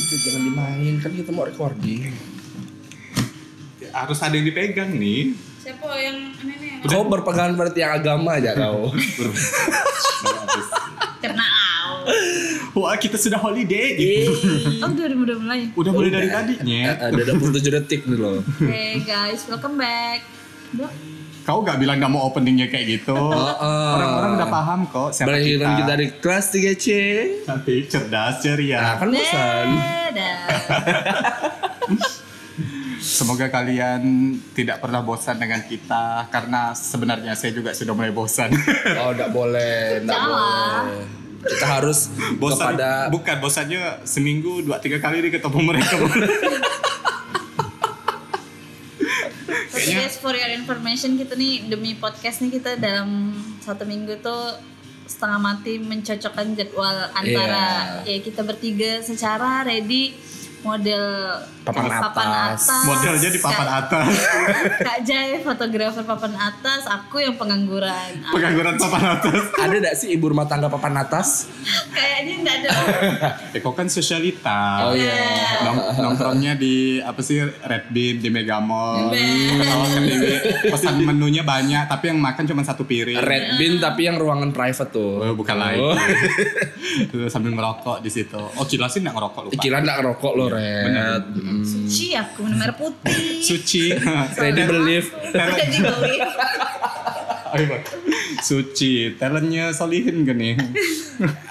Udah jangan dimain kan kita mau recording. Harus ada yang dipegang nih. Siapa yang ini nih? yang- Kau berpegangan pada tiang agama aja kau. Au. Wah kita sudah holiday gitu. Oh udah udah mulai. Udah mulai dari Udah. tadinya. Ada 27 detik nih loh. Hey guys, welcome back. Kau gak bilang gak mau openingnya kayak gitu. oh. Orang-orang udah paham kok siapa kita kita. dari kelas 3C. Cantik, cerdas, Nah, ceria. kan bosan. Dadah. Semoga kalian tidak pernah bosan dengan kita karena sebenarnya saya juga sudah mulai bosan. Oh, enggak boleh, enggak Salah. boleh. Kita harus bosan kepada bukan bosannya seminggu dua tiga kali nih ketemu mereka. Tapi guys, for your information kita nih demi podcast nih kita dalam satu minggu tuh setengah mati mencocokkan jadwal antara ya kita bertiga secara ready model Papan atas. Modelnya di papan Kak- atas. Kak Jai fotografer papan atas, aku yang pengangguran. Pengangguran papan atas. ada enggak sih ibu rumah tangga papan atas? Kayaknya enggak ada. Eh kok kan sosialita. Oh iya. Nong- nongkrongnya di apa sih Red Bean di Megamall. Kalau ke TV, pesan menunya banyak tapi yang makan cuma satu piring. Red Bean tapi yang ruangan private tuh. Oh, bukan. Oh. Terus sambil merokok di situ. Oh, Cila sih nggak ngerokok lupa. Kira enggak ngerokok lo, Bener. Hmm. Suci aku minum air putih. Suci. Ready believe. Jadi beli. Ayo, Bang. Suci. Talentnya solihin gini.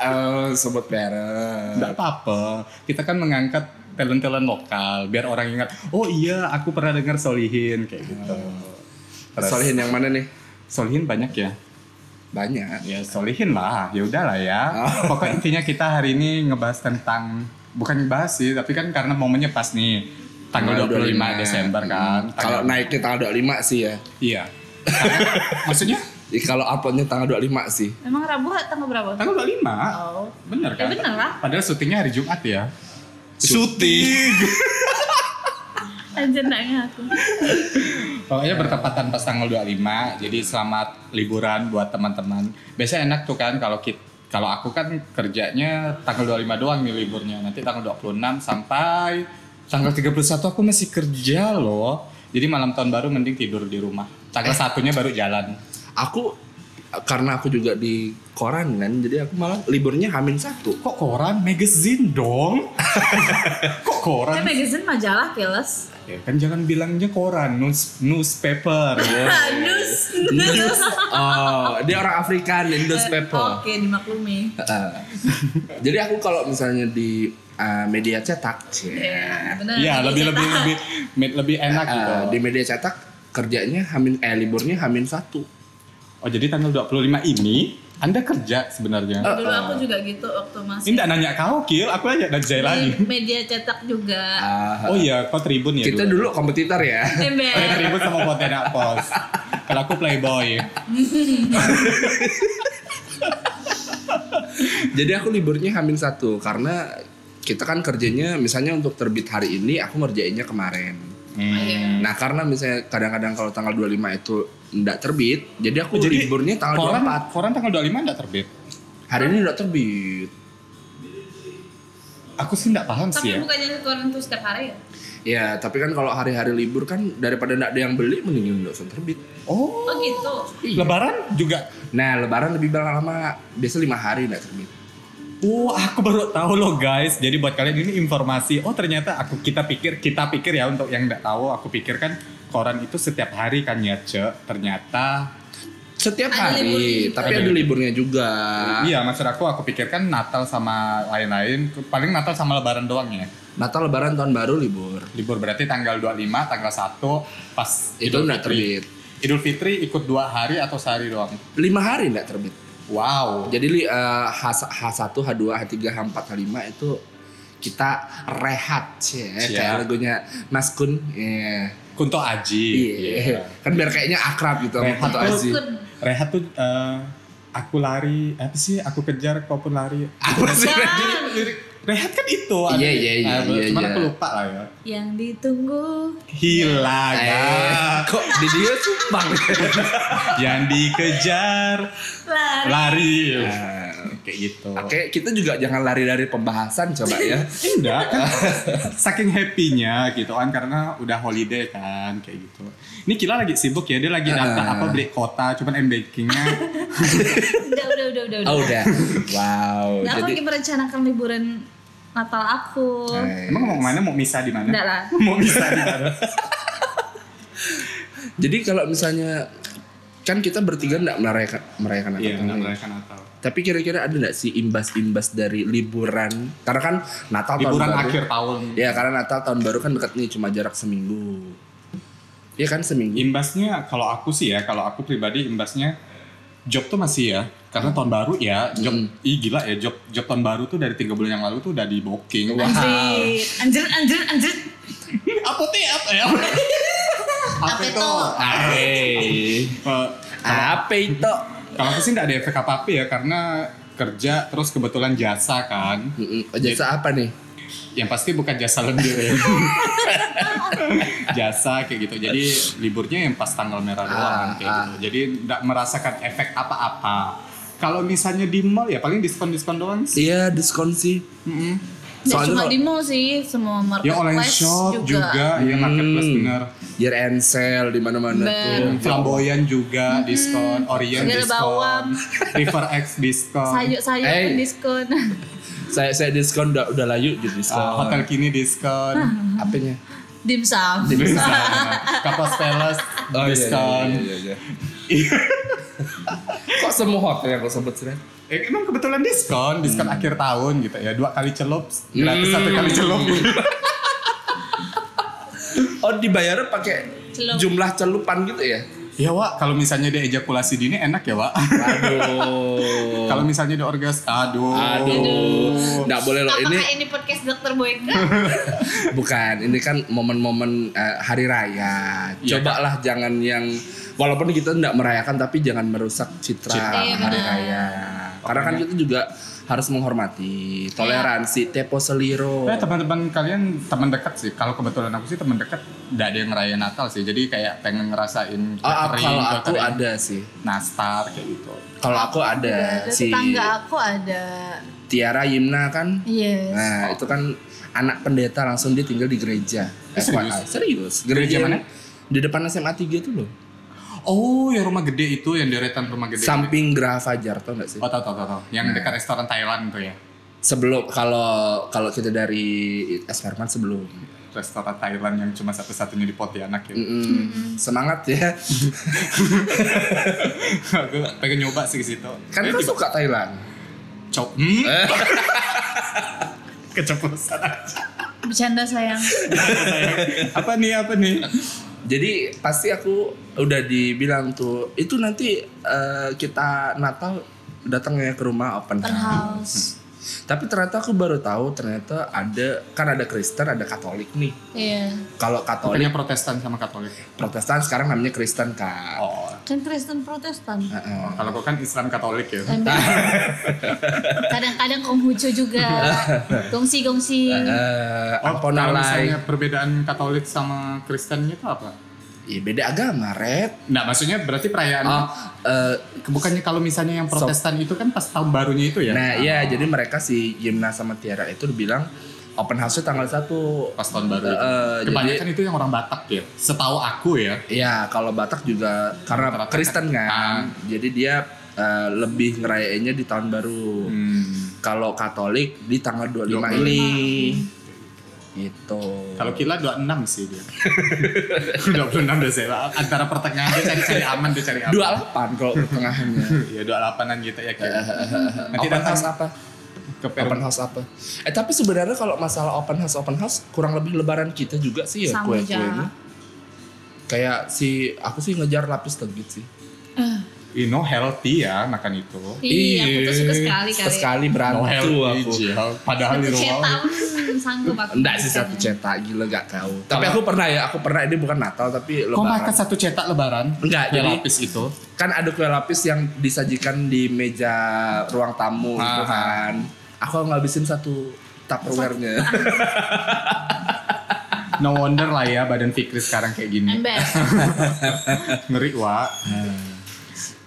Oh, sebut merek. Nggak apa-apa. Kita kan mengangkat talent-talent lokal biar orang ingat. Oh iya, aku pernah dengar solihin kayak gitu. Terus, Solihin yang mana nih? solihin banyak ya. Banyak. Ya solihin lah, ya udahlah ya. Oh. Pokoknya intinya kita hari ini ngebahas tentang bukan ngebahas sih, tapi kan karena momennya pas nih tanggal 25 Desember kan. Hmm. Kalau Tanggal- naiknya tanggal 25 sih ya. iya. Karena- maksudnya Ih, Kalau uploadnya tanggal 25 sih. Emang Rabu tanggal berapa? tanggal 25. Oh. Bener Ya kan? bener lah. Padahal syutingnya hari Jumat ya. Syuting. Anjir enggaknya aku. Pokoknya bertepatan pas tanggal 25. Jadi selamat liburan buat teman-teman. Biasanya enak tuh kan kalau kita kalau aku kan kerjanya tanggal 25 doang nih liburnya. Nanti tanggal 26 sampai tanggal 31 aku masih kerja loh. Jadi malam tahun baru mending tidur di rumah. Tanggal satunya baru jalan. Aku karena aku juga di koran kan, jadi aku malah liburnya hamin satu. Kok koran? Magazine dong. Kok koran? magazine majalah keles. Ya kan jangan bilangnya koran, news, newspaper. News. News. Oh, dia orang Afrika, newspaper. Oke, dimaklumi. Heeh. jadi aku kalau misalnya di uh, media cetak, Ya, benar. Iya, lebih lebih lebih lebih enak gitu. uh, di media cetak kerjanya hamin eh liburnya hamin satu. Oh jadi tanggal 25 ini Anda kerja sebenarnya? Oh. Dulu aku juga gitu waktu masih Ini nggak nanya kau, Kil. Aku aja dan Jai lagi. di media cetak juga. Uh, Oh iya, kau tribun ya kita dulu kompetitor ya. Ember. Kau tribun sama Pontianak Pos. Kalau aku playboy. Jadi aku liburnya hamin satu karena kita kan kerjanya misalnya untuk terbit hari ini aku ngerjainnya kemarin. Hmm. Nah karena misalnya kadang-kadang kalau tanggal 25 itu nggak terbit, jadi aku jadi liburnya tanggal koran, 24. koran tanggal 25 nggak terbit. Hari ini nggak terbit. Aku sih nggak paham Tapi sih ya. bukannya koran tuh setiap hari ya? Ya tapi kan kalau hari-hari libur kan daripada nggak ada yang beli mending nggak usah terbit. Oh, Oh gitu. Iya. Lebaran juga. Nah lebaran lebih lama, biasa lima hari nggak terbit. Oh, aku baru tahu loh guys. Jadi buat kalian ini informasi. Oh ternyata aku kita pikir kita pikir ya untuk yang nggak tahu. Aku pikir kan koran itu setiap hari kan ya cek. Ternyata Setiap Ada libur hari, juga. tapi ada liburnya juga. Iya, maksud aku aku pikir kan Natal sama lain-lain, paling Natal sama Lebaran doang ya. Natal, Lebaran, tahun baru libur. Libur berarti tanggal 25, tanggal 1 pas Itu Idul Fitri. terbit. Idul Fitri ikut dua hari atau sehari doang? Lima hari nggak terbit. Wow. Jadi li- eh, H, H1, H2, H3, H4, H5 itu kita rehat ya, Siap. kayak lagunya Mas Kun. Iya. Kunto Aji. Iya. Kan biar kayaknya akrab gitu sama Rehat Kunto Aji. Rehat tuh eh, aku lari, apa sih? Aku kejar kau pun lari. Apa sih? Lirik Rehat kan itu. Iya, iya, iya, Eh, iya, Cuman iya. aku lupa lah ya. Yang ditunggu. Hilang. Eh, ah. kok di dia sumbang? Yang dikejar Lari. lari. Nah, kayak gitu. Oke, kita juga jangan lari dari pembahasan coba ya. Enggak kan saking happy-nya gitu kan karena udah holiday kan kayak gitu. Ini Kila lagi sibuk ya, dia lagi data Ah. apa beli kota, cuman m bankingnya udah udah udah udah Oh udah. Wow. Nah, aku Jadi lagi merencanakan liburan Natal aku Eh, Emang mau ke mana? Mau misa di mana? Enggak lah Mau misa di mana? jadi kalau misalnya kan kita bertiga nggak merayakan merayakan Natal Iya, nggak ini. merayakan Natal. Tapi kira-kira ada nggak sih imbas-imbas dari liburan? Karena kan Natal Liburan tahun baru. akhir tahun. Ya karena Natal tahun baru kan dekat nih cuma jarak seminggu. Iya kan seminggu. Imbasnya kalau aku sih ya, kalau aku pribadi imbasnya job tuh masih ya. Karena tahun baru ya, job Hmm. ih gila ya job job tahun baru tuh dari tiga bulan yang lalu tuh udah di booking. Wah. Anjir Anjir anjir anjir apa tuh ya? Apa ya? Apa itu? Eh. Apa itu? Kalau aku sih nggak ada efek apa-apa ya karena kerja terus kebetulan jasa kan. Oh, Jasa apa nih? Yang pasti bukan jasa lembir ya. jasa kayak gitu. Jadi liburnya yang pas tanggal merah doang Ah, kayak ah. gitu. Jadi nggak merasakan efek apa-apa. Kalau misalnya di mall ya paling diskon-diskon doang sih. Iya diskon sih. Mm-mm. Nggak Soalnya cuma di mall sih Semua Ya online marketplace shop juga, ya marketplace Hmm. bener. Year end sale di mana-mana tuh. Flamboyan juga diskon, Orient Segala diskon, bawang. River X diskon, Sayur-sayur kan diskon Saya saya diskon udah udah layu jadi diskon. uh, Hotel Kini diskon, Apanya? Dimsum diskon, Kapos Palace Oh, iya, diskon. iya, iya, iya. Kok semua hotel yang kau sebut sih? Ren? Eh, emang kebetulan diskon, diskon Hmm. akhir tahun gitu ya. Dua kali celup, gratis satu kali celup. Oh dibayarnya pakai Celup. jumlah celupan gitu ya? ya Wak, kalau misalnya dia ejakulasi dini enak ya Wak. Aduh. kalau misalnya dia orgas, aduh. Aduh. Nggak boleh loh ini Apakah ini podcast dokter Boyka? bukan ini kan momen-momen eh, hari raya. Iya, Cobalah jangan yang walaupun kita nggak merayakan tapi jangan merusak citra, Citra. Iya, hari benar. raya. Karena kan kita juga harus menghormati toleransi tepo seliro. Eh teman-teman kalian teman dekat sih. Kalau kebetulan aku sih teman dekat nggak ada yang ngerayain Natal sih. Jadi kayak pengen ngerasain Oh, ah, catering, kalau aku catering, ada sih. nastar kayak gitu. Kalau aku ada Ada si tetangga aku ada Tiara Yimna kan. Yes Nah, itu kan anak pendeta langsung dia tinggal di gereja. Eh, serius? Serius. Gereja yang mana? Di depan SMA 3 itu loh. Oh, yang rumah gede itu, yang deretan rumah gede. Samping Graha Fajar tau gak sih? Oh, tahu tahu tahu. tahu. Yang dekat restoran Thailand tuh ya. Sebelum kalau kalau kita dari S Herman sebelum. Restoran Thailand yang cuma satu-satunya di Pontianak ya. Mm-mm. Semangat ya. aku pengen nyoba sih ke situ. Kan Eh, kau tiba- suka Thailand. Cok. Hmm? Keceplosan aja. Bercanda sayang apa nih, apa nih? Jadi pasti aku udah dibilang tuh itu nanti eh, kita Natal datang ya ke rumah open Open house. house Tapi ternyata aku baru tahu ternyata ada kan ada Kristen ada Katolik nih. Iya Kalau Katolik Bukannya Protestan sama Katolik. Protestan sekarang namanya Kristen kan. Oh. Kan Kristen Protestan Heeh. Kalau kau kan Islam Katolik ya. Kadang-kadang Konghucu juga Gongsi-gongsi Eh, Oh, apa kalau misalnya perbedaan Katolik sama Kristen itu apa? Ya beda agama, Red. Nah, maksudnya berarti perayaan Oh, eh, bukannya kalau misalnya yang Protestan itu kan pas tahun barunya itu ya? nah iya jadi mereka si Yimna sama Tiara itu bilang open house-nya tanggal 1. pas tahun baru. Eh, Kebanyakan jadi itu yang orang Batak ya. Setahu aku ya. ya kalau Batak juga karena Rata-rata Kristen kan. kan. Jadi dia eh, lebih ngerayainnya di tahun baru. Hmm. Kalau Katolik di tanggal 25 25. ini. Gitu. Kalau Kila 26 sih dia. 26 udah saya. Antara pertengahan dia cari-cari aman, dia cari aman. 28 kalau pertengahannya. Ya 28-an gitu ya Kila. Nanti open house apa? ke Peru. Open house apa? Eh tapi sebenarnya kalau masalah open house open house kurang lebih lebaran kita juga sih ya Sama kue-kuenya. aja. Kayak si aku sih ngejar lapis legit sih. You know healthy ya makan itu. Iya aku tuh suka sekali Suka kali sekali berantu aku. Jill. Padahal di rumah. hmm, sanggup aku Enggak sih makan. satu cetak gila gak kau. Tapi aku pernah ya, aku pernah ini bukan Natal tapi Kau makan lebaran. satu cetak lebaran? Enggak, Kue jadi- lapis itu. Kan ada kue lapis yang disajikan di meja ruang tamu gitu Ah. kan. Aku ngabisin satu Tupperware-nya. No wonder lah ya badan Fikri sekarang kayak gini. Ngeri wa.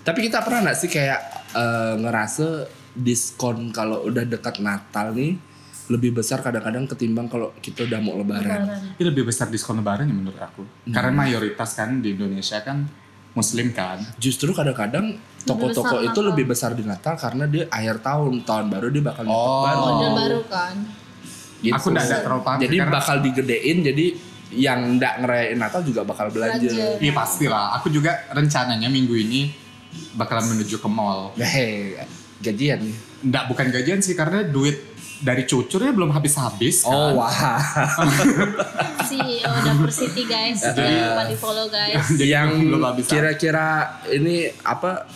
Tapi kita pernah nggak sih kayak eh, ngerasa diskon kalau udah dekat Natal nih lebih besar kadang-kadang ketimbang kalau kita udah mau lebaran. Lebaran. Ini lebih besar diskon lebaran ya menurut aku. Karena mayoritas kan di Indonesia kan muslim kan. Justru kadang-kadang toko-toko itu Natal. lebih besar di Natal karena dia akhir tahun, tahun baru dia bakal nyetok Oh. baru. Model baru kan. Gitu. Aku nggak ada terlalu paham Jadi karena- bakal digedein jadi yang nggak ngerayain Natal juga bakal belanja. Belanja. Iya pastilah. Aku juga rencananya minggu ini bakalan menuju ke mall. Hei, gajian nih. Nggak bukan gajian sih karena duit dari cucurnya belum habis-habis kan. Oh wah. CEO Dapur City guys. Jangan lupa di follow guys. Jadi yang belum habis kira-kira ini apa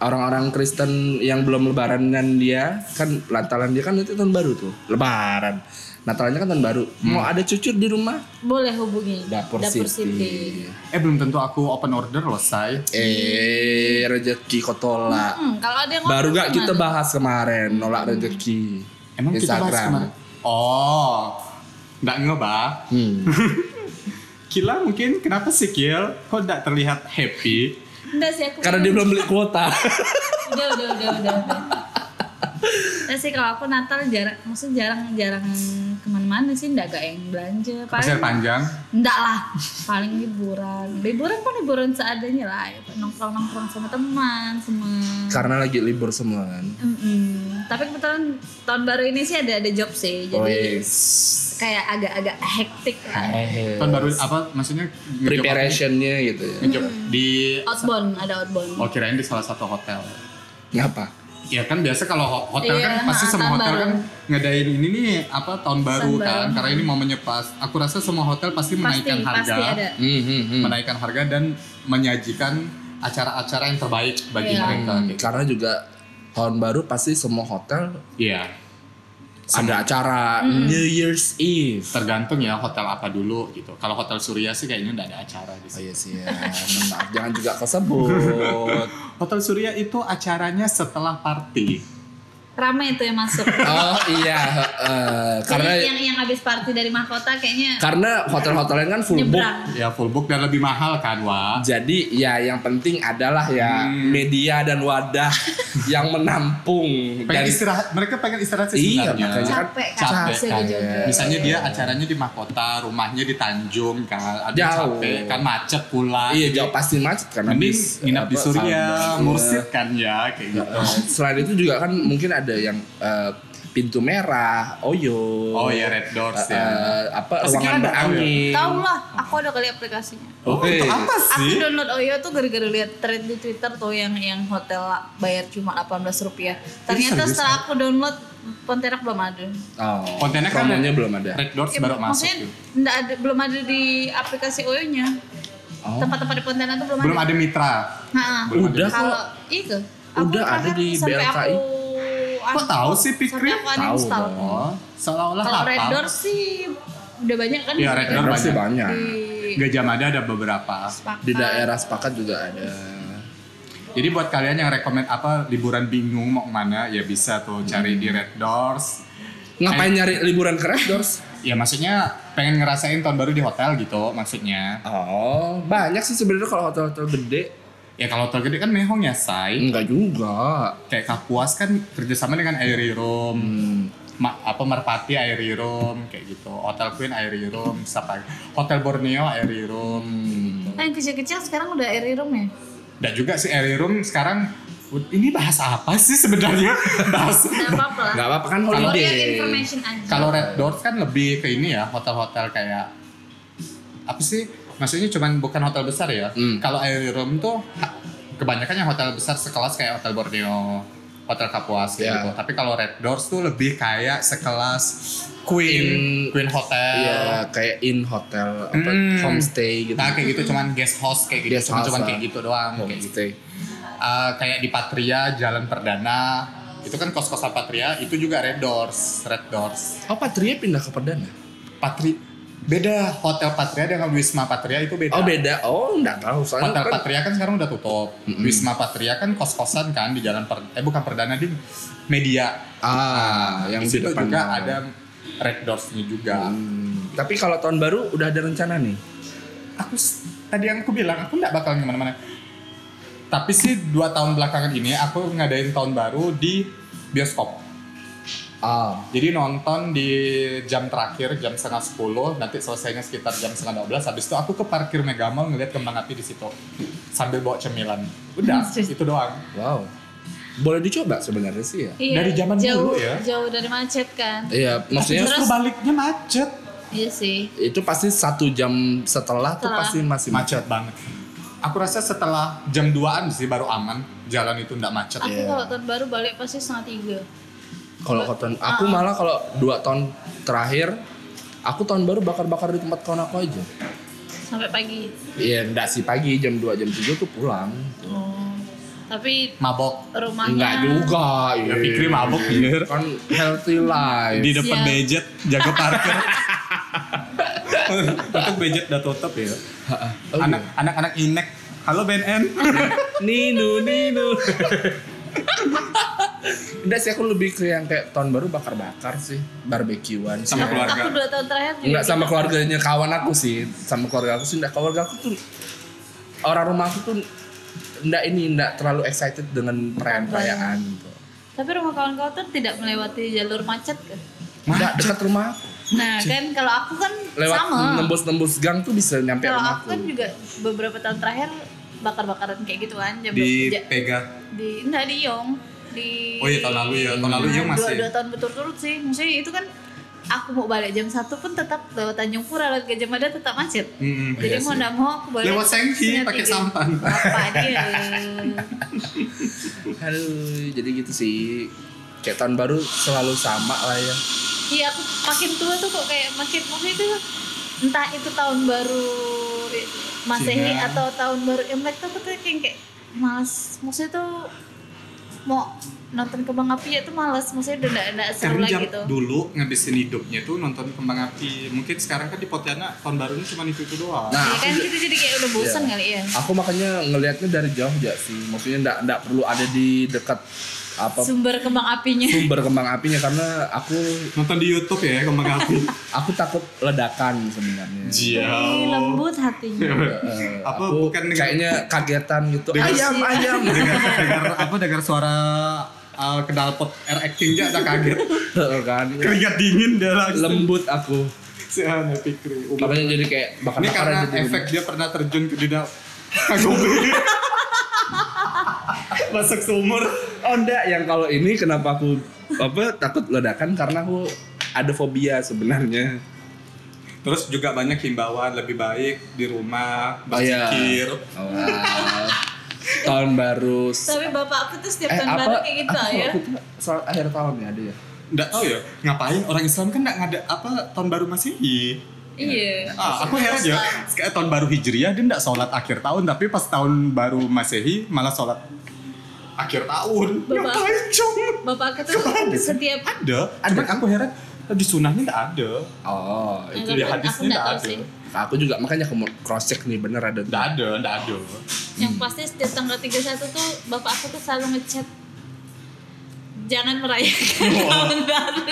orang-orang Kristen yang belum lebaranan dia kan Natalan dia kan nanti tahun baru tuh lebaran Natalnya kan tahun baru mau ada cucur di rumah Boleh hubungi dapur, Dapur City. Eh belum tentu aku open order loh, say. eh rezeki kotola Hmm, kalau ada yang baru gak kita bahas kemarin nolak rezeki Emang kita bahas Instagram kemarin? Oh, nggak ngebah. hmm. Kila mungkin kenapa sih Kil? Kok nggak terlihat happy? Enggak sih aku. karena dia belum beli kuota udah udah udah udah udah. Nah sih kalau aku Natal jarang, maksudnya jarang jarang ke mana-mana sih, enggak gak yang belanja. Pasir panjang. Enggak lah, paling liburan. Liburan pun liburan seadanya lah, ya. nongkrong-nongkrong sama teman, sama. karena lagi libur semua kan Mm-mm. Tapi kebetulan tahun baru ini sih ada ada job sih, jadi Wes. kayak agak-agak hektik lah. Tahun baru apa? Maksudnya preparationnya gitu ya ngejob di Outbound, ada outbound. Oh kirain di salah satu hotel. ngapa Ya kan biasa kalau ho- hotel Iya, kan pasti nah, semua hotel baru. kan ngadain ini nih apa tahun baru Tahun kan karena ini momennya pas. Aku rasa semua hotel pasti Pasti, menaikkan harga, pasti ada. hmm, hmm, hmm. menaikkan harga dan menyajikan acara-acara yang terbaik bagi Iya. mereka. Hmm, gitu. karena juga tahun baru pasti semua hotel Iya. Ada acara New Year's Eve. Tergantung ya hotel apa dulu gitu. Kalau hotel Surya sih kayaknya nggak ada acara di Oh sini. iya sih ya, maaf jangan juga kesebut. Hotel Surya itu acaranya setelah party. Rame itu yang masuk. Oh iya, eh, karena Jadi yang yang habis party dari mahkota kayaknya karena hotel-hotelnya kan full book. nyebrang. Ya full book dan lebih mahal kan, Wak? Jadi ya yang penting adalah ya Hmm. media dan wadah yang menampung Pengen dan istirahat, mereka pengen istirahat sih Iya, sebenarnya. makanya. Capek kan, Capek kan, ya. Misalnya dia acaranya di mahkota, rumahnya di Tanjung kan, ada Jauh. capek kan macet pula. iya jauh pasti macet kan Mending habis, nginap di Surya. Mursid kan ya kayak gitu. Selain itu juga kan mungkin ada yang eh, pintu merah, Oyo. Oh ya Red Doors eh, ya. eh, apa Pasti ruangan kan ada berangin. Tahu lah, aku ada kali aplikasinya. Oh, Oke. itu apa Aku sih? download Oyo tuh gara-gara lihat thread di Twitter tuh yang yang hotel bayar cuma 18 rupiah. Ternyata serius, setelah aku download Pontianak belum ada. Oh, Kontennya kan belum ada. Red Doors Ya, baru masuk. maksudnya ada belum ada di aplikasi Oyo-nya. Oh. Tempat-tempat di Pontianak tuh belum, Belum ada. ada mitra. Nah, Belum Udah kok. kalau itu Udah ada di sampai BLKI. Aku, Kok tahu sih, Pikri? Tahu. Oh, seolah-olah Kalau? Red Doors sih udah banyak kan? Iya, di- Red Doors Pasti banyak. banyak. Di Gajah Mada ada beberapa. Sepakat. Di daerah sepakat juga ada. Jadi buat kalian yang rekomend apa liburan bingung mau ke mana ya bisa tuh cari di Red Doors. Ngapain nyari liburan ke Red Doors? Ya maksudnya pengen ngerasain tahun baru di hotel gitu maksudnya. Oh, banyak sih sebenarnya kalau hotel-hotel gede. Ya kalau hotel gede kan mehong ya say. Enggak juga. Kayak Kapuas kan kerjasama dengan Airy Room. Hmm. Ma- apa Merpati Airy Room kayak gitu. Hotel Queen Airy Room, siapa? lagi? Hotel Borneo Airy Room. Hmm. Nah, yang kecil-kecil sekarang udah air room ya? Dan juga si Airy Room sekarang ini bahas apa sih sebenarnya? bahas Nggak apa-apa. Enggak apa-apa kan holiday. Kalau Red Doors kan lebih ke ini ya, hotel-hotel kayak apa sih? Maksudnya cuman bukan hotel besar ya. Hmm. Kalau Airy Room tuh kebanyakan yang hotel besar sekelas kayak Hotel Borneo, Hotel Kapuas kayak Ya. gitu. Tapi kalau Red Doors tuh lebih kayak sekelas Queen, In- Queen Hotel. Iya, kayak in hotel apa Hmm. homestay gitu. Nah kayak gitu cuman guest house kayak gitu, Guest cuman, kayak gitu doang kayak gitu. Uh, kayak di Patria Jalan Perdana itu kan kos-kosan Patria itu juga Red Doors, Red Doors. Oh, Patria pindah ke Perdana. Patri beda hotel Patria dengan Wisma Patria itu beda. Oh, beda. Oh, enggak tahu. Soalnya Hotel kan Patria kan sekarang udah tutup. Wisma Patria kan kos-kosan kan di jalan per, eh bukan Perdana di Media. ah, yang di situ depan juga ada Red Doors-nya juga. Hmm. Tapi kalau tahun baru udah ada rencana nih. Aku tadi yang aku bilang aku nggak bakal ke mana-mana. Tapi sih dua tahun belakangan ini aku ngadain tahun baru di bioskop. Ah, Jadi nonton di jam terakhir jam setengah sepuluh, nanti selesainya sekitar jam setengah 12 Habis itu aku ke parkir Megamall ngeliat kembang api di situ sambil bawa cemilan. Udah, itu doang. wow. Boleh dicoba sebenarnya sih ya. Iya, Dari zaman jauh, dulu ya. Jauh dari macet kan. Iya, maksudnya Justru baliknya macet. Iya sih. itu pasti satu jam setelah, tuh Setelah. pasti masih Macet banget. Aku rasa setelah jam 2an sih baru aman. Jalan itu nggak macet. Aku Iya. kalau tahun baru balik pasti setengah tiga. Kalau tahun aku malah kalau dua tahun terakhir aku tahun baru bakar-bakar di tempat kawan aku aja. Sampai pagi. Iya, enggak sih pagi jam 2 jam 3 tuh pulang. Oh. Tapi Mabok. rumahnya Enggak juga, Ya iya. Fikri mabok biar. Kan healthy life. Di depan budget jaga parkir. Untuk budget udah tutup ya. Oh, Anak anak-anak inek. Halo BNN. Nino, Nino. Enggak sih aku lebih ke yang kayak tahun baru bakar-bakar sih, barbekyuan sih. Sama keluarga. aku dua tahun terakhir juga. Enggak sama keluarganya kawan aku sih, sama keluarga aku sih enggak keluarga aku tuh orang rumah aku tuh enggak ini enggak terlalu excited dengan perayaan-perayaan gitu. Tapi rumah kawan-kawan tuh tidak melewati jalur macet kan? Enggak dekat rumah aku. Nah kan kalau aku kan Lewat sama. nembus-nembus gang tuh bisa nyampe Kalau rumah aku kan juga beberapa tahun terakhir bakar-bakaran kayak gitu kan jam Di Pega. di enggak di Yong di Oh iya tahun lalu ya. Tahun lalu Yong masih. dua, dua tahun berturut-turut sih maksudnya itu kan aku mau balik jam satu pun tetap lewat Tanjung Pura lewat Gajah Mada tetap macet Mm-mm. jadi iya mau nggak mau aku balik Lewat Sengki pakai sampan. apa dia Aduh, jadi gitu sih. Kayak tahun baru selalu sama lah ya. iya aku makin tua tuh kok kayak makin maksudnya itu entah itu tahun baru masehi Cina. atau tahun baru imlek tuh aku tuh kayak kayak mas maksudnya tuh mau nonton kembang api ya tuh males maksudnya udah nggak nggak seru lagi tuh dulu ngabisin hidupnya tuh nonton kembang api. Mungkin sekarang kan di Pontianak tahun barunya cuma itu itu doang. Nah, Iya aku kan kita jadi kayak udah bosan Iya. kali ya Aku makanya ngelihatnya dari jauh aja sih. Maksudnya enggak enggak perlu ada di dekat apa sumber kembang apinya sumber kembang apinya karena aku Nonton di YouTube ya kembang api. aku takut ledakan sebenarnya. Iya. Ih, lembut hatinya Eh, Apa, aku bukan dengan- kayaknya kagetan gitu. Dengan- ayam, ayam. dengar dengar apa dengar suara uh, knalpot air acting aja ada kaget. Heeh, kan. Keringat dingin dia langsung. Lembut aku. Si Fikri. Makanya jadi kayak bakar Ini karena efek dia pernah terjun ke dunia Agobe. Masuk sumur. Oh enggak, yang kalau ini kenapa aku apa takut ledakan karena aku ada fobia sebenarnya. Terus juga banyak himbauan lebih baik di rumah Oh iya. berzikir. Oh. Tahun baru. tapi bapak aku tuh setiap Eh tahun apa? baru kayak gitu apa ya soal akhir tahun ya ada ya. Nggak tahu ya, ngapain orang Islam kan nggak ngada apa tahun baru Masehi. iya Ah, aku heran ya, kayak tahun baru Hijriah dia nggak sholat akhir tahun, tapi pas tahun baru Masehi malah sholat akhir tahun. Bapak- Ngapain cong? bapak aku tuh setiap Ada, cuman aku heran di sunahnya nggak ada. Oh, itu di hadisnya nggak ada. sih aku juga makanya aku mau cross check nih bener ada. Nggak ada, nggak ada. yang pasti setiap tanggal 31 tuh bapak aku tuh selalu ngechat jangan merayakan tahun baru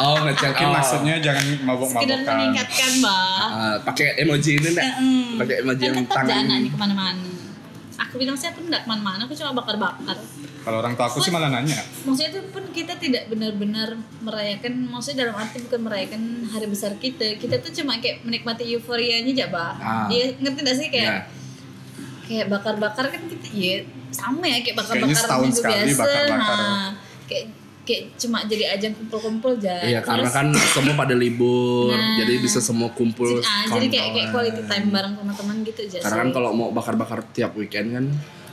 Oh, ngecek oh. maksudnya jangan sekedar mabok-mabokan. mengingatkan mbak Ah, pakai emoji ini enggak? Mm. Pakai emoji kan yang tetap tangan. jangan nih ke mana-mana aku bilang sih aku nggak ke mana-mana aku cuma bakar-bakar Kalau orang tua aku sih malah nanya. maksudnya itu pun kita tidak benar-benar merayakan maksudnya dalam arti bukan merayakan hari besar kita kita tuh cuma kayak menikmati euforianya aja pak Ah. iya ngerti gak sih kayak Ya. kayak bakar-bakar kan kita ya sama ya kayak bakar-bakar minggu biasa bakar-bakar. nah, kayak kayak cuma jadi ajang kumpul-kumpul aja Iya, karena kan semua pada libur, Nah. jadi bisa semua kumpul. jadi, ah, jadi kayak kayak quality time bareng teman-teman gitu aja Karena kan kalau mau bakar-bakar tiap weekend kan,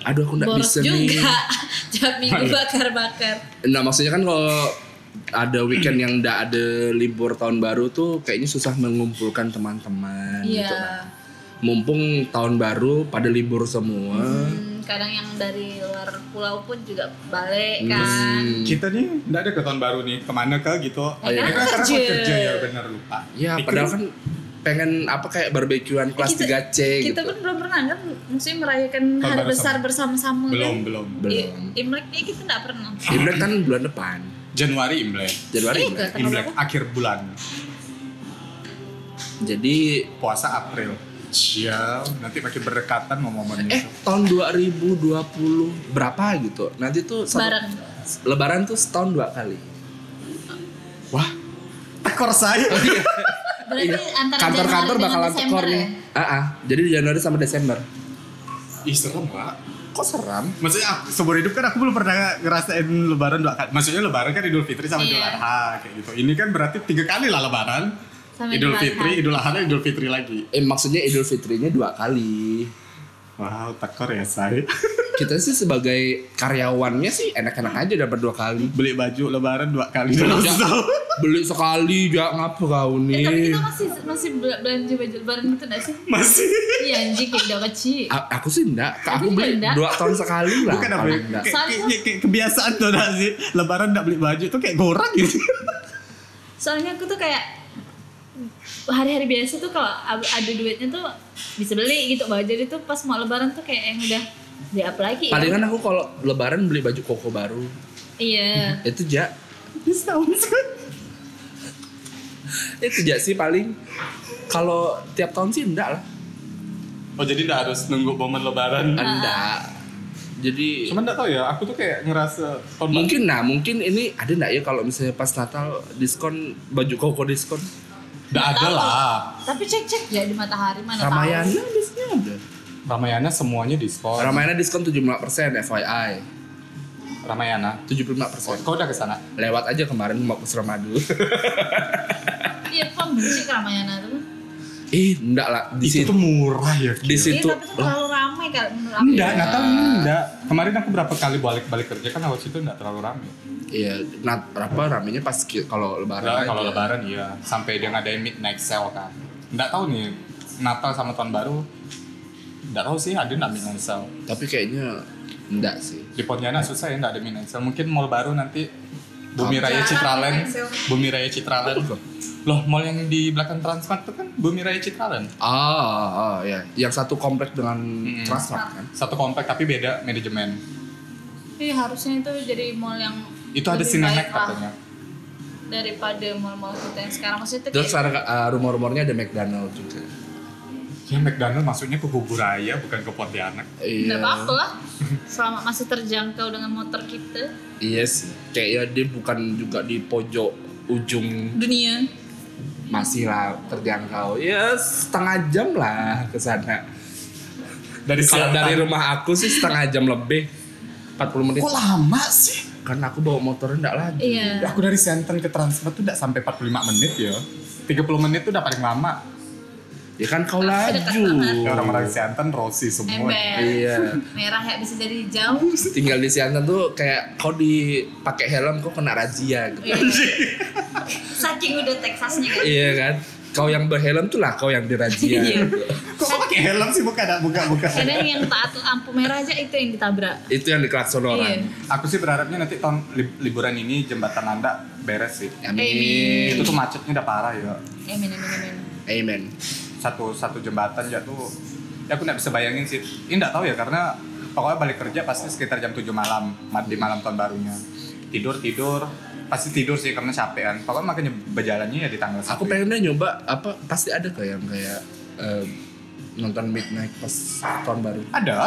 aduh aku nggak boros bisa nih. juga tiap minggu bakar-bakar Nah maksudnya kan kalau ada weekend yang nggak ada libur tahun baru tuh kayaknya susah mengumpulkan teman-teman iya gitu. Mumpung tahun baru pada libur semua. Hmm, kadang yang dari luar pulau pun juga balik kan Hmm. Kita nih nggak ada ke tahun baru nih, ke mana ke gitu. Ya, iya. Ini kan kerja. karena aku kerja ya bener lupa. Ya Pikir- padahal kan pengen apa kayak barbekyuan kelas Kita- 3C kita gitu. pun belum pernah kan maksudnya merayakan Tahun hari besar bersama-sama belum kan belum. Belum. Imleknya kita nggak pernah Imlek kan bulan depan. Januari Imlek. Januari Iya, Imlek. Imlek akhir bulan. Jadi Puasa April. Sial, nanti makin berdekatan mau momen eh itu. tahun 2020 berapa gitu. Nanti tuh satu, bareng Lebaran tuh setahun dua kali. Wah, tekor saya. Berarti Iya. antara Kantor-kantor bakalan Desember tekor nih. ya? Ah, ah. jadi Januari sampai Desember. Ih serem pak. Kok seram? Maksudnya seumur hidup kan aku belum pernah ngerasain lebaran dua kali. Maksudnya lebaran kan Idul Fitri sama Idul Iya. Adha kayak gitu. Ini kan berarti tiga kali lah lebaran. Sama Idul Fitri. Idul Adha, Idul Fitri lagi. Eh maksudnya Idul Fitrinya dua kali. Wow, tekor ya saya. Kita sih sebagai karyawannya sih enak-enak aja dapat dua kali. Beli baju lebaran dua kali dalam Ya, setahun. beli sekali ya ngapa kau Eh, tapi nih? kita masih masih bel- belanja baju lebaran gitu gak sih? Masih. Iya anjing kayak udah kecil. A- aku sih enggak, Aku aku beli enggak. dua tahun sekali lah. Bukan apa enggak. Soalnya- kayak- kayak kebiasaan tuh sih. Lebaran gak beli baju tuh kayak gorang gitu. Soalnya aku tuh kayak hari-hari biasa tuh kalau ada duitnya tuh bisa beli gitu baju jadi tuh pas mau lebaran tuh kayak yang udah beli apa lagi ya? Palingan aku kalau lebaran beli baju koko baru. Iya. Itu ja, Setahun itu ja sih paling. Kalau tiap tahun sih enggak lah. Oh jadi gak harus nunggu momen lebaran. Enggak. Jadi Cuman gak tau ya, aku tuh kayak ngerasa mungkin nah mungkin ini ada enggak ya kalau misalnya pas Natal diskon baju koko diskon. Gak ada lah. Tapi cek-cek ya di matahari mana Ramayana tahu. biasanya ada. Ramayana semuanya diskon. Ramayana diskon 75% FYI. Ramayana. 75%. Kau udah ke sana? Lewat aja kemarin mau ke Suramadu. Iya, kok benci ke Ramayana tuh. Ih, enggak lah di itu situ. tuh murah ya. Di situ. Iya, tapi tuh terlalu ramai kan. Enggak, nggak tahu ini enggak. Kemarin aku berapa kali balik-balik kerja kan lewat situ enggak terlalu ramai. Iya, nah, apa ramenya pas kalau lebaran. Enggak, aja. kalau lebaran iya. Sampai dia ngadain midnight sale kan. Enggak tahu nih Natal sama tahun baru. Enggak tahu sih ada enggak midnight sale. Tapi kayaknya enggak sih. Di Pontianak susah ya enggak ada midnight sale. Mungkin mall baru nanti Bumi Raya Citraland. Bumi Raya Citraland. Loh, mall yang di belakang Transmart itu kan Bumi Raya Citraland. Ah, ah, ya. Yang satu komplek dengan Hmm. Transmart kan. Satu komplek tapi beda manajemen. Iya, harusnya itu jadi mall yang Itu ada lah katanya. daripada mall-mall kita yang sekarang maksudnya itu Terus kayak sekarang uh, rumor-rumornya ada McDonald juga. Ya McDonald maksudnya ke Raya bukan ke Pontianak. Iya. apa-apa lah selama masih terjangkau dengan motor kita Iya sih. Kayaknya dia bukan juga di pojok ujung dunia masih lah terjangkau. Ya setengah jam lah ke sana. Dari Kalau dari rumah aku sih setengah jam lebih. 40 menit. Kok lama sih? Karena aku bawa motornya enggak lagi. iya Aku dari Siantan ke Transmart tuh udah sampai 45 menit ya. 30 menit tuh udah paling lama. Ya kan kau laju. Ya orang-orang Siantan Rossi semua. ember Iya. merah ya bisa jadi hijau Tinggal di Siantan tuh kayak kau dipakai helm kau kena razia gitu. Iya. saking udah Texasnya kan Iya kan? Kau yang berhelm tuh lah kau yang dirazia. Iya. gitu. Kok kau pakai helm sih bukan buka buka. kadang yang taat lampu merah aja itu yang ditabrak Itu yang diklakson orang. Iya. Aku sih berharapnya nanti tahun li- liburan ini jembatan Anda beres sih. Amin. Itu tuh macetnya udah parah ya. Amin amin amin Amen. Satu satu jembatan ya tuh ya aku nggak bisa bayangin sih. Ini nggak tahu ya karena pokoknya balik kerja pasti sekitar jam 7 malam ma- di malam tahun barunya. Tidur tidur pasti tidur sih karena capek kan. Pokoknya makanya berjalannya ya di tanggal Aku pengennya nyoba apa pasti ada kayak yang kayak eh, nonton midnight pas tahun baru. Ada.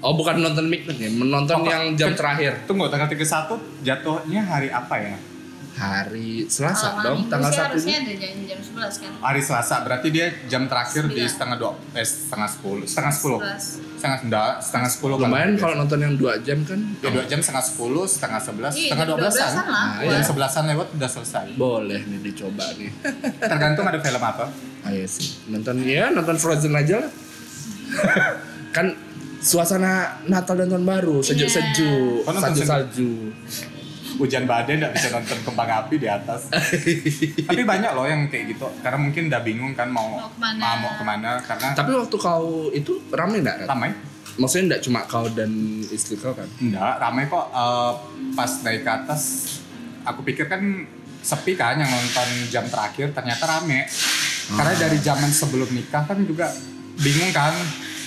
Oh bukan nonton midnight ya, menonton Apa? yang jam terakhir Tunggu tanggal 31 jatuhnya hari apa ya? Hari Selasa Kalau dong minggu tanggal satu harusnya ada jam jam 11 kan? Hari Selasa berarti dia jam terakhir di Sembilan. setengah dua eh setengah sepuluh setengah sepuluh. 11. setengah enggak setengah sepuluh lumayan kalau nonton yang dua jam kan? Ya dua jam setengah sepuluh setengah sebelas Iya, setengah dua belasan. 12-an lah. Nah, jam sebelasan lewat udah selesai. Boleh nih dicoba nih. Tergantung ada film apa. Ayo sih. Nonton ya nonton Frozen aja lah. Kan suasana Natal dan tahun baru sejuk-sejuk Oh, nonton salju-salju hujan badai nggak bisa nonton kembang api di atas. Tapi banyak loh yang kayak gitu. Karena mungkin udah bingung kan mau Mau ke mana. mau, mau ke mana karena tapi waktu kau itu rame nggak ramai. Maksudnya nggak cuma kau dan istri kau kan? Enggak, ramai kok. Eh, pas naik ke atas aku pikir kan sepi kan yang nonton jam terakhir ternyata rame. Karena dari zaman sebelum nikah kan juga bingung kan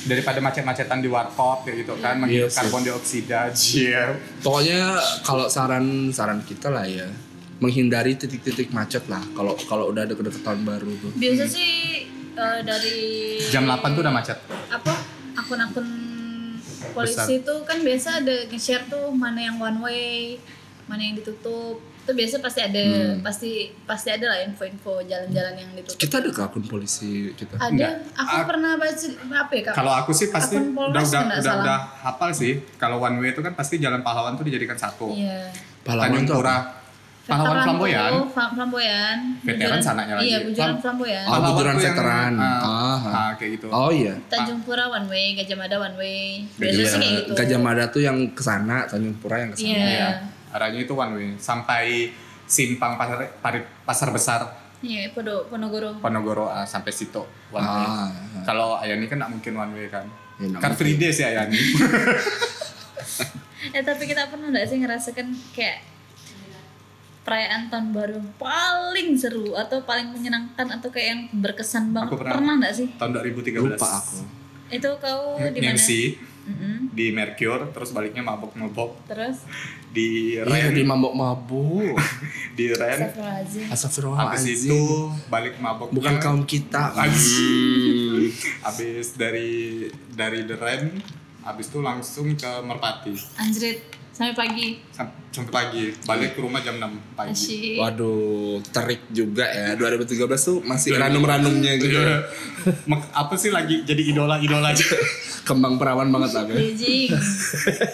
daripada macet-macetan di warkop kayak gitu kan Iya menghirup sih. karbon dioksida jir. Pokoknya kalau saran saran kita lah ya menghindari titik-titik macet lah kalau kalau udah deket-deket tahun baru tuh. biasa sih eh, dari Jam 8 tuh udah macet. apa akun-akun polisi tuh kan biasa ada nge-share tuh mana yang one way mana yang ditutup itu biasa pasti ada Hmm. pasti pasti ada lah info-info jalan-jalan yang ditutup Kita ada ke akun polisi kita. ada Enggak. aku Ak- pernah baca apa ya kak Kalau aku sih pasti Akun udah udah udah, udah hafal sih. Kalau one way itu kan pasti jalan pahlawan tuh dijadikan satu. iya Pahlawan tuh Pura. apa? Pahlawan flamboyan. flamboyan Veteran sananya lagi. iya bujuran Flam- flamboyan Oh, bujuran veteran. ah, Ah, ah, kayak gitu. Oh iya. Tanjung Pura one way Gajah Mada one way biasanya sih kayak gitu Gajah Mada tuh yang ke sana, Tanjung Pura yang ke sana. Iya. Iya. Arahnya itu one way sampai simpang pasar Pari- pasar besar iya Podo Ponorogo Ponorogo ah, sampai situ one way. Ah, Kalau Ayani kan nggak mungkin one way kan. Ya, Car free day sih Ayani. Eh tapi kita pernah nggak sih ngerasakan kayak perayaan tahun baru yang paling seru atau paling menyenangkan atau kayak yang berkesan banget Aku pernah. pernah nggak sih? Tahun 2013. lupa aku. Itu kau di mana? MC Mm-mm. di Mercure terus baliknya mabok-mabok Terus di Iya, Ren di mabuk-mabuk. di Ren Astagfirullahaladzim. habis Astagfirullahaladzim. itu balik mabok Bukan kaum kita. Anjing. habis dari dari The Ren habis itu langsung ke Merpati Anjrit sampai pagi. Sam- sampai pagi balik ke rumah jam 6 pagi Asyik. Waduh, terik juga ya. 2013 tuh masih ranum-ranumnya gitu. Mak- apa sih lagi jadi idola-idola aja Kembang perawan banget ya. Beijing.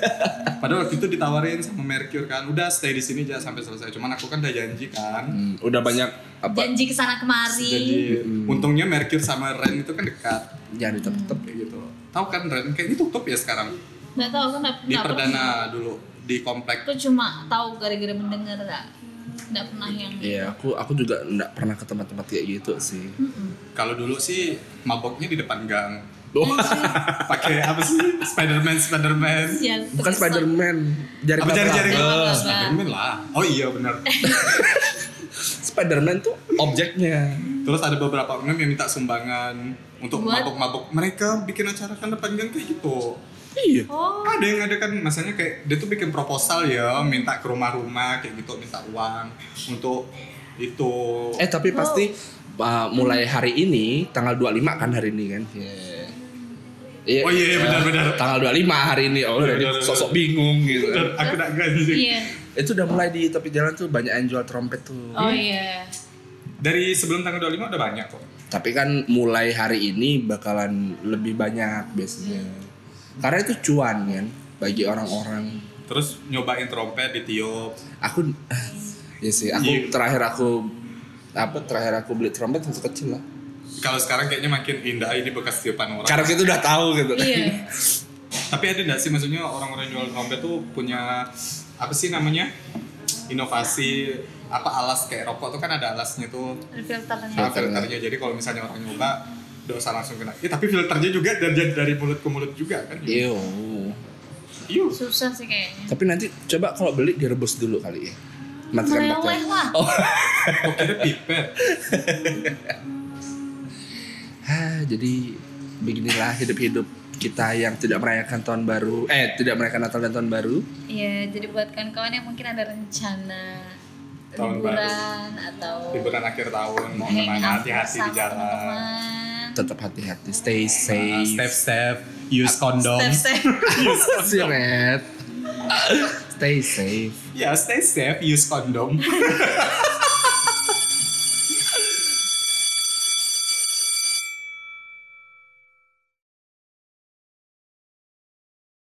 padahal waktu itu ditawarin sama Mercure kan udah stay di sini aja sampai selesai cuman aku kan udah janji kan Hmm, udah banyak apa? Janji ke sana kemari. jadi untungnya Mercure sama Ren itu kan dekat Jadi tetep kayak gitu tahu kan Ren kayaknya tutup ya sekarang Nggak tahu kan nggak di nggak pernah. perdana dulu di komplek. Aku cuma tahu gara-gara mendengar nggak nggak pernah yang. Iya, aku aku juga nggak pernah ke tempat-tempat kayak gitu sih. kalau dulu sih maboknya di depan gang. Oh, pakai apa sih? Spiderman Spiderman. Sial, bukan Spider-Man, jari apa jari-jari? laba-laba. Spiderman lah. Oh iya benar. Spider-Man tuh objeknya. terus ada beberapa orang yang minta sumbangan untuk Buat? mabok-mabok mereka bikin acara kan depan gang kayak gitu Iya. Oh, ada yang ada kan masanya kayak dia tuh bikin proposal ya minta ke rumah-rumah kayak gitu minta uang untuk itu Eh tapi pasti uh, mulai hari ini tanggal 25 kan hari ini kan. Iya. Iya. Oh iya, iya, eh, benar-benar. Tanggal 25 hari ini. Oh, udah Benar-benar. sosok bingung gitu. Dan aku tak ganti iya. Itu udah mulai di tepi jalan tuh banyak yang jual trompet tuh. Oh iya. dari sebelum tanggal 25 udah banyak kok Tapi kan mulai hari ini bakalan lebih banyak biasanya. Karena itu cuan kan bagi orang-orang. terus nyobain trompet ditiup Aku ya sih, aku Iya. terakhir aku apa terakhir aku beli trompet waktu kecil lah. kalau sekarang kayaknya makin indah ini bekas tiupan orang Karena kita udah tahu gitu. Iya. tapi ada nggak sih maksudnya orang-orang jual trompet tuh punya apa sih namanya inovasi apa alas kayak rokok tuh kan ada alasnya tuh filternya. nah, filternya jadi kalau misalnya orang nyoba usah langsung kena ya, tapi filternya juga dari dari mulut ke mulut juga kan Iyo. Iya. Susah sih kayaknya. Tapi nanti coba kalau beli direbus dulu kali ya. Matikan Meleleh lah. Oh. kok kira pipet Hah, jadi beginilah hidup-hidup kita yang tidak merayakan tahun baru. Eh, tidak merayakan Natal dan tahun baru. Iya, jadi buat kawan-kawan yang mungkin ada rencana Tahun liburan atau liburan akhir tahun mau ke mana hati-hati di jalan. Tetap hati-hati, stay Nah, safe. step step use kondom Step-step. Si Red. Stay safe. ya stay safe use kondom